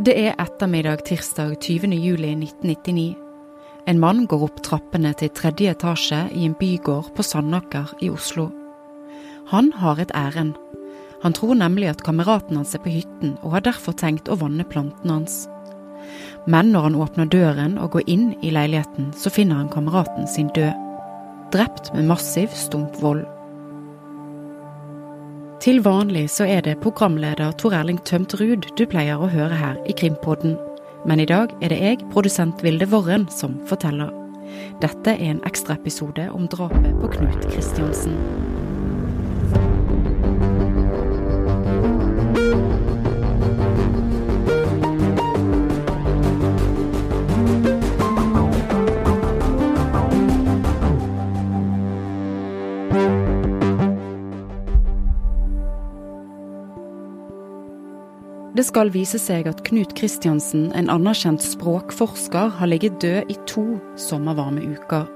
Det er ettermiddag tirsdag 20. juli 1999. En mann går opp trappene til tredje etasje i en bygård på Sandaker i Oslo. Han har et ærend. Han tror nemlig at kameraten hans er på hytten, og har derfor tenkt å vanne plantene hans. Men når han åpner døren og går inn i leiligheten, så finner han kameraten sin død. Drept med massiv stump vold. Til vanlig så er det programleder Tor Erling Tømterud du pleier å høre her i Krimpodden. Men i dag er det jeg, produsent Vilde Worren, som forteller. Dette er en ekstraepisode om drapet på Knut Kristiansen. Det skal vise seg at Knut Kristiansen, en anerkjent språkforsker, har ligget død i to sommervarme uker.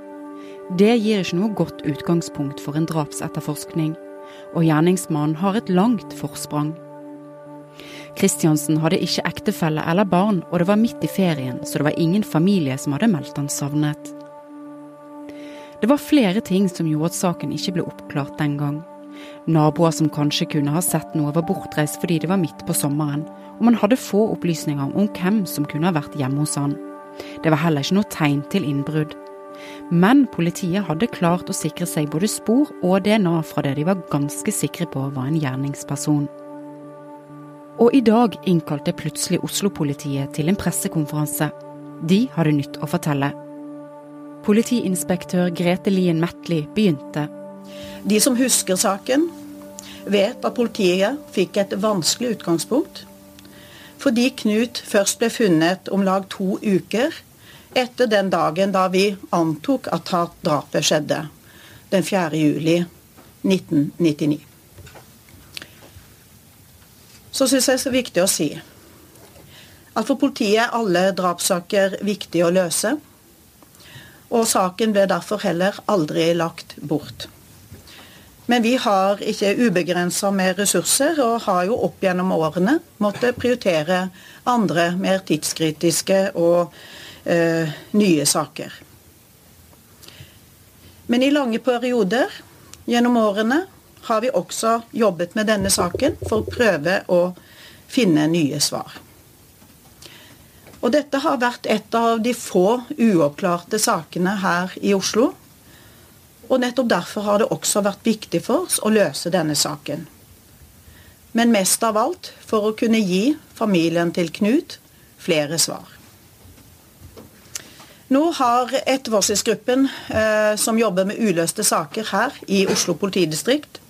Det gir ikke noe godt utgangspunkt for en drapsetterforskning, og gjerningsmannen har et langt forsprang. Kristiansen hadde ikke ektefelle eller barn, og det var midt i ferien, så det var ingen familie som hadde meldt han savnet. Det var flere ting som gjorde at saken ikke ble oppklart den gang. Naboer som kanskje kunne ha sett noe, var bortreist fordi det var midt på sommeren, og man hadde få opplysninger om hvem som kunne ha vært hjemme hos han. Det var heller ikke noe tegn til innbrudd. Men politiet hadde klart å sikre seg både spor og DNA fra det de var ganske sikre på var en gjerningsperson. Og i dag innkalte plutselig Oslo-politiet til en pressekonferanse. De hadde nytt å fortelle. Politiinspektør Grete Lien Metli begynte de som husker saken, vet at politiet fikk et vanskelig utgangspunkt. Fordi Knut først ble funnet om lag to uker etter den dagen da vi antok at drapet skjedde, den 4. juli 1999. Så syns jeg det er viktig å si at for politiet er alle drapssaker viktige å løse. Og saken ble derfor heller aldri lagt bort. Men vi har ikke ubegrensa med ressurser, og har jo opp gjennom årene måttet prioritere andre, mer tidskritiske og eh, nye saker. Men i lange perioder gjennom årene har vi også jobbet med denne saken for å prøve å finne nye svar. Og dette har vært et av de få uoppklarte sakene her i Oslo og nettopp derfor har det også vært viktig for oss å løse denne saken. Men mest av alt for å kunne gi familien til Knut flere svar. Nå har etterforskningsgruppen eh, som jobber med uløste saker her i Oslo politidistrikt,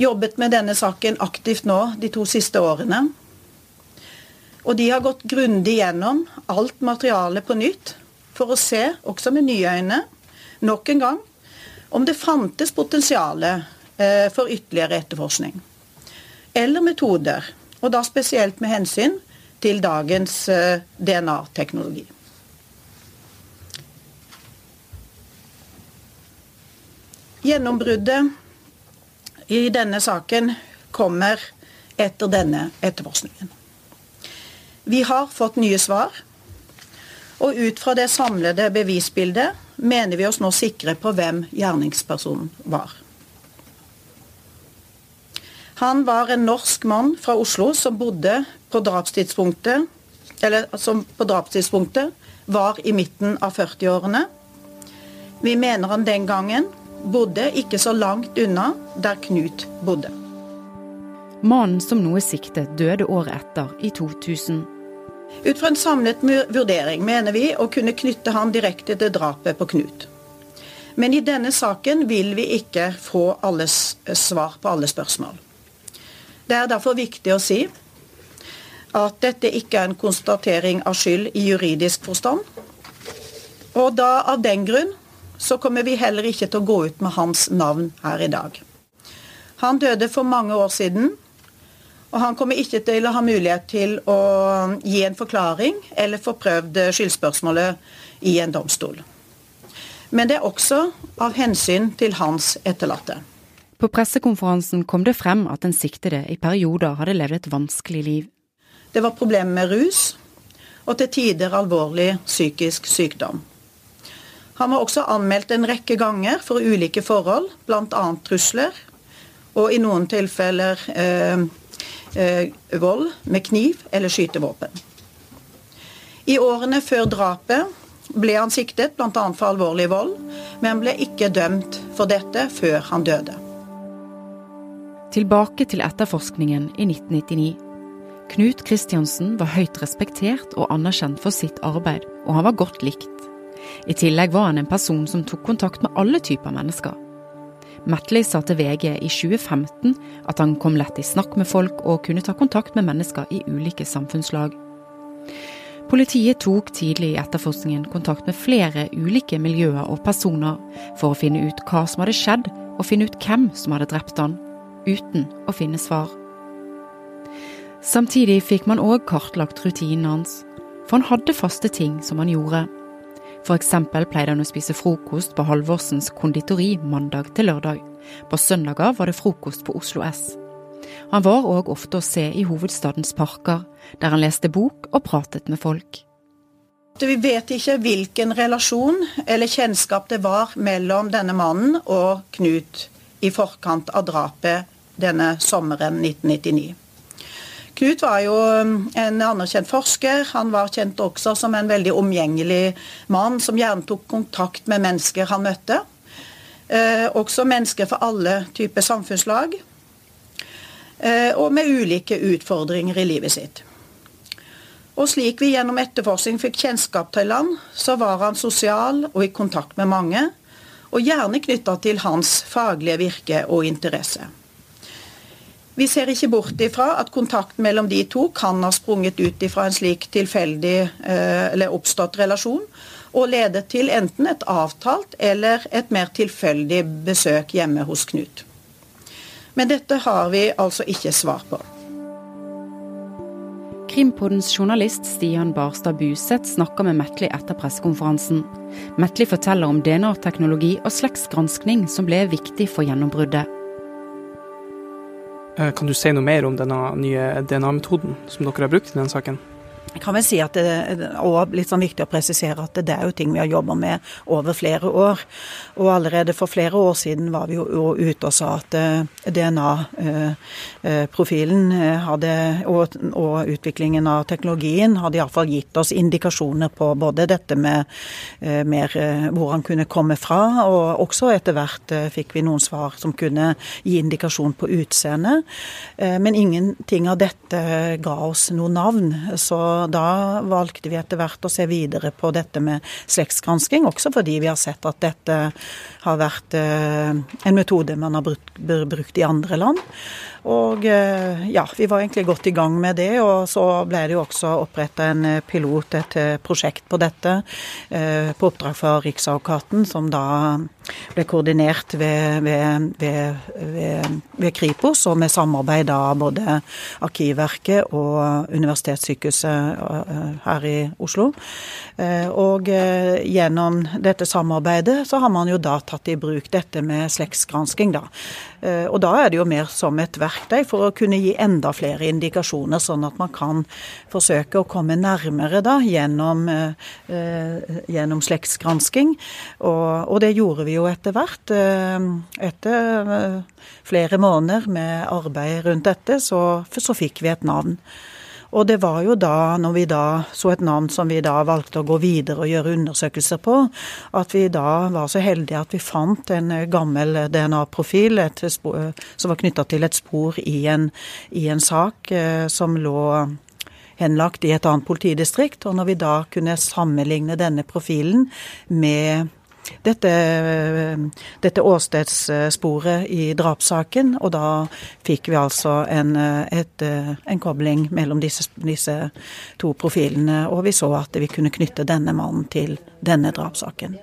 jobbet med denne saken aktivt nå de to siste årene. Og de har gått grundig gjennom alt materialet på nytt for å se, også med nye øyne, nok en gang om det fantes potensial eh, for ytterligere etterforskning. Eller metoder, og da spesielt med hensyn til dagens eh, DNA-teknologi. Gjennombruddet i denne saken kommer etter denne etterforskningen. Vi har fått nye svar, og ut fra det samlede bevisbildet mener vi oss nå sikre på hvem gjerningspersonen var. Han var en norsk mann fra Oslo som bodde på drapstidspunktet eller som på drapstidspunktet var i midten av 40-årene. Vi mener han den gangen bodde ikke så langt unna der Knut bodde. Mannen som nå er siktet, døde året etter, i 2000. Ut fra en samlet vurdering mener vi å kunne knytte han direkte til drapet på Knut. Men i denne saken vil vi ikke få alles svar på alle spørsmål. Det er derfor viktig å si at dette ikke er en konstatering av skyld i juridisk forstand. Og da av den grunn så kommer vi heller ikke til å gå ut med hans navn her i dag. Han døde for mange år siden, og han kommer ikke til å ha mulighet til å gi en forklaring eller få prøvd skyldspørsmålet i en domstol. Men det er også av hensyn til hans etterlatte. På pressekonferansen kom det frem at den siktede i perioder hadde levd et vanskelig liv. Det var problemer med rus og til tider alvorlig psykisk sykdom. Han var også anmeldt en rekke ganger for ulike forhold, bl.a. trusler, og i noen tilfeller eh, vold med kniv eller skytevåpen. I årene før drapet ble han siktet bl.a. for alvorlig vold, men ble ikke dømt for dette før han døde. Tilbake til etterforskningen i 1999. Knut Kristiansen var høyt respektert og anerkjent for sitt arbeid, og han var godt likt. I tillegg var han en person som tok kontakt med alle typer mennesker. Metley sa til VG i 2015 at han kom lett i snakk med folk og kunne ta kontakt med mennesker i ulike samfunnslag. Politiet tok tidlig i etterforskningen kontakt med flere ulike miljøer og personer for å finne ut hva som hadde skjedd, og finne ut hvem som hadde drept han, uten å finne svar. Samtidig fikk man òg kartlagt rutinen hans, for han hadde faste ting som han gjorde. Eksempel pleide han å spise frokost på Halvorsens konditori mandag til lørdag. På søndager var det frokost på Oslo S. Han var òg ofte å se i hovedstadens parker, der han leste bok og pratet med folk. Vi vet ikke hvilken relasjon eller kjennskap det var mellom denne mannen og Knut i forkant av drapet denne sommeren 1999. Knut var jo um, en anerkjent forsker. Han var kjent også som en veldig omgjengelig mann som gjerne tok kontakt med mennesker han møtte. Eh, også mennesker for alle typer samfunnslag. Eh, og med ulike utfordringer i livet sitt. Og slik vi gjennom etterforskning fikk kjennskap til han, så var han sosial og i kontakt med mange, og gjerne knytta til hans faglige virke og interesse. Vi ser ikke bort ifra at kontakten mellom de to kan ha sprunget ut ifra en slik tilfeldig eh, eller oppstått relasjon, og ledet til enten et avtalt eller et mer tilfeldig besøk hjemme hos Knut. Men dette har vi altså ikke svar på. Krimpodens journalist Stian Barstad Buseth snakker med Metli etter pressekonferansen. Metli forteller om DNA-teknologi og slektsgranskning som ble viktig for gjennombruddet. Eh, kan du si noe mer om denne nye DNA-metoden som dere har brukt i denne saken? Kan vel si at det, og litt sånn viktig å presisere at det er jo ting vi har jobba med over flere år. Og allerede for flere år siden var vi jo ute og sa at eh, DNA-profilen eh, hadde, og, og, utviklingen av teknologien hadde iallfall gitt oss indikasjoner på både dette med eh, mer hvor han kunne komme fra, og også etter hvert fikk vi noen svar som kunne gi indikasjon på utseende. Men ingenting av dette ga oss noe navn. så da valgte vi etter hvert å se videre på dette med slektsgransking, også fordi vi har sett at dette har vært eh, en metode man har brukt, i andre land. Og eh, ja, vi var egentlig godt i gang med det, og så ble det jo også oppretta en eh, pilot, et eh, prosjekt på dette, på oppdrag fra Riksadvokaten, som da ble koordinert ved, ved, ved, ved Kripos, og med samarbeid av både Arkivverket og Universitetssykehuset her i Oslo. Og gjennom dette samarbeidet så har man jo da tatt i bruk dette med slektsgransking, da. Og da er det jo mer som et verk verktøy for å kunne gi enda flere indikasjoner, sånn at man kan forsøke å komme nærmere da, gjennom, eh, gjennom slektsgransking. Og, og, det gjorde vi jo etter hvert. Eh, etter eh, flere måneder med arbeid rundt dette, så, så fikk vi et navn. Og det var jo da, når vi da så et navn som vi da valgte å gå videre og gjøre undersøkelser på, at vi da var så heldige at vi fant en gammel DNA-profil som var knytta til et spor i en, i en sak eh, som lå henlagt i et annet politidistrikt. Og når vi da kunne sammenligne denne profilen med dette, dette åstedssporet i drapssaken. Og da fikk vi altså en, et, en kobling mellom disse, disse, to profilene, og vi så at vi kunne knytte denne mannen til denne drapssaken.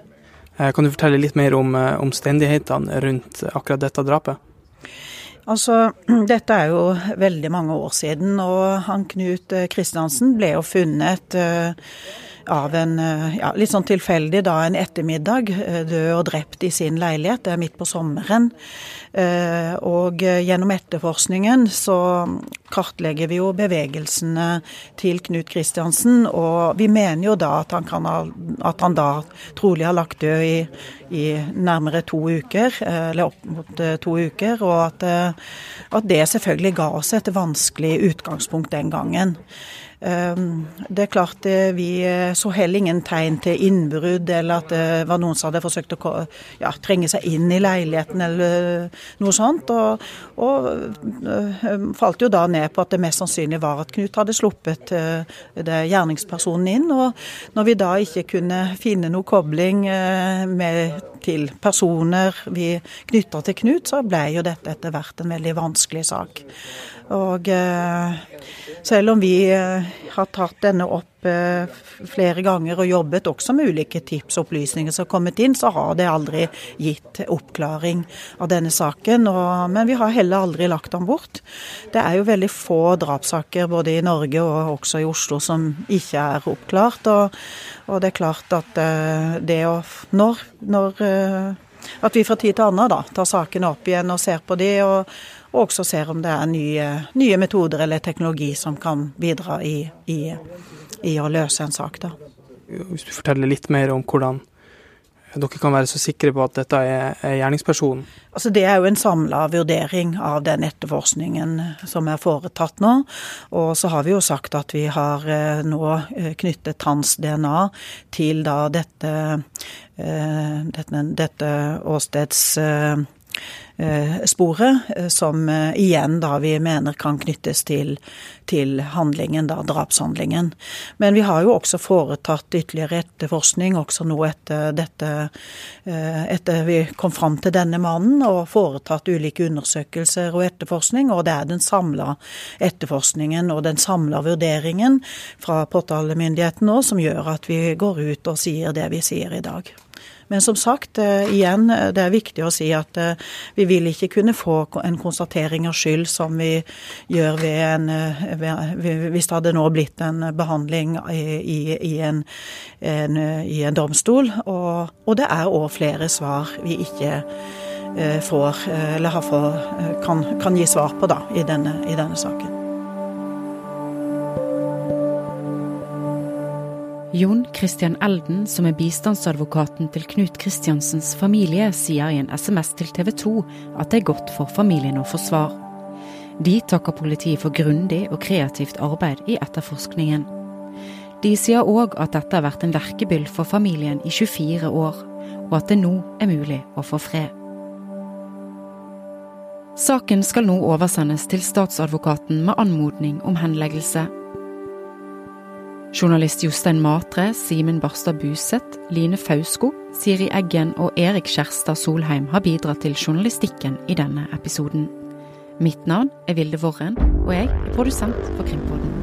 Eh, kan du fortelle litt mer om eh, omstendighetene rundt akkurat dette drapet? Altså, Dette er jo veldig mange år siden, og han Knut Kristiansen ble jo funnet av en eh, ja, litt sånn tilfeldig da en ettermiddag, eh, død og drept i sin leilighet. Det er midt på sommeren. Eh, og gjennom etterforskningen så kartlegger vi jo bevegelsene til Knut Kristiansen. Og vi mener jo da at han, ha, at han da trolig har lagt død i, i, nærmere to uker, eller opp mot to uker. Og at, at det selvfølgelig ga oss et vanskelig utgangspunkt den gangen. Ehm, det er klart eh, vi eh, så heller ingen tegn til innbrudd, eller at det var noen som hadde forsøkt å ja, trenge seg inn i leiligheten eller noe sånt. Og, og eh, falt jo da ned på at det mest sannsynlig var at Knut hadde sluppet gjerningspersonen inn. Og når vi da ikke kunne finne noe kobling med, til personer vi knytta til Knut, så ble jo dette etter hvert en veldig vanskelig sak. Og eh, selv om vi eh, har tatt denne opp eh, flere ganger og jobbet også med ulike tips og opplysninger som har kommet inn, så har det aldri gitt oppklaring av denne saken. Og, men vi har heller aldri lagt den bort. Det er jo veldig få drapssaker både i Norge og også i Oslo som ikke er oppklart. Og, og det er klart at det å Når, når at vi fra tid til annen da, tar sakene opp igjen og ser på de, og, og også ser om det er nye, nye, metoder eller teknologi som kan bidra i, i, i, å løse en sak. Da. Hvis du forteller litt mer om hvordan dere kan være så sikre på at dette er, er gjerningspersonen? Altså Det er jo en samla vurdering av den etterforskningen som er foretatt nå. Og så har vi jo sagt at vi har eh, nå eh, knyttet hans DNA til da dette, eh, dette, dette åsteds sporet, eh, som eh, igjen da vi mener kan knyttes til, til handlingen, da drapshandlingen. Men vi har jo også foretatt ytterligere etterforskning også nå etter dette, etter vi kom fram til denne mannen, og foretatt ulike undersøkelser og etterforskning. Og det er den samla etterforskningen og den samla vurderingen fra påtalemyndigheten nå som gjør at vi går ut og sier det vi sier i dag. Men som sagt, eh, igjen, eh, det er viktig å si at eh, vi vil ikke kunne få en konstatering av skyld som vi gjør ved en Hvis det hadde nå blitt en behandling i, i, en, en, i en, domstol. Og, og det er òg flere svar vi ikke får, eller for, kan, kan, gi svar på da, i denne, i denne saken. Jon Christian Elden, som er bistandsadvokaten til Knut Kristiansens familie, sier i en SMS til TV 2 at det er godt for familien å få svar. De takker politiet for grundig og kreativt arbeid i etterforskningen. De sier òg at dette har vært en verkebyll for familien i 24 år, og at det nå er mulig å få fred. Saken skal nå oversendes til statsadvokaten med anmodning om henleggelse Journalist Jostein Matre, Simen Barstad Buseth, Line Fausko, Siri Eggen og Erik Kjærstad Solheim har bidratt til journalistikken i denne episoden. Mitt navn er Vilde Worren, og jeg er produsent for Krimpodden.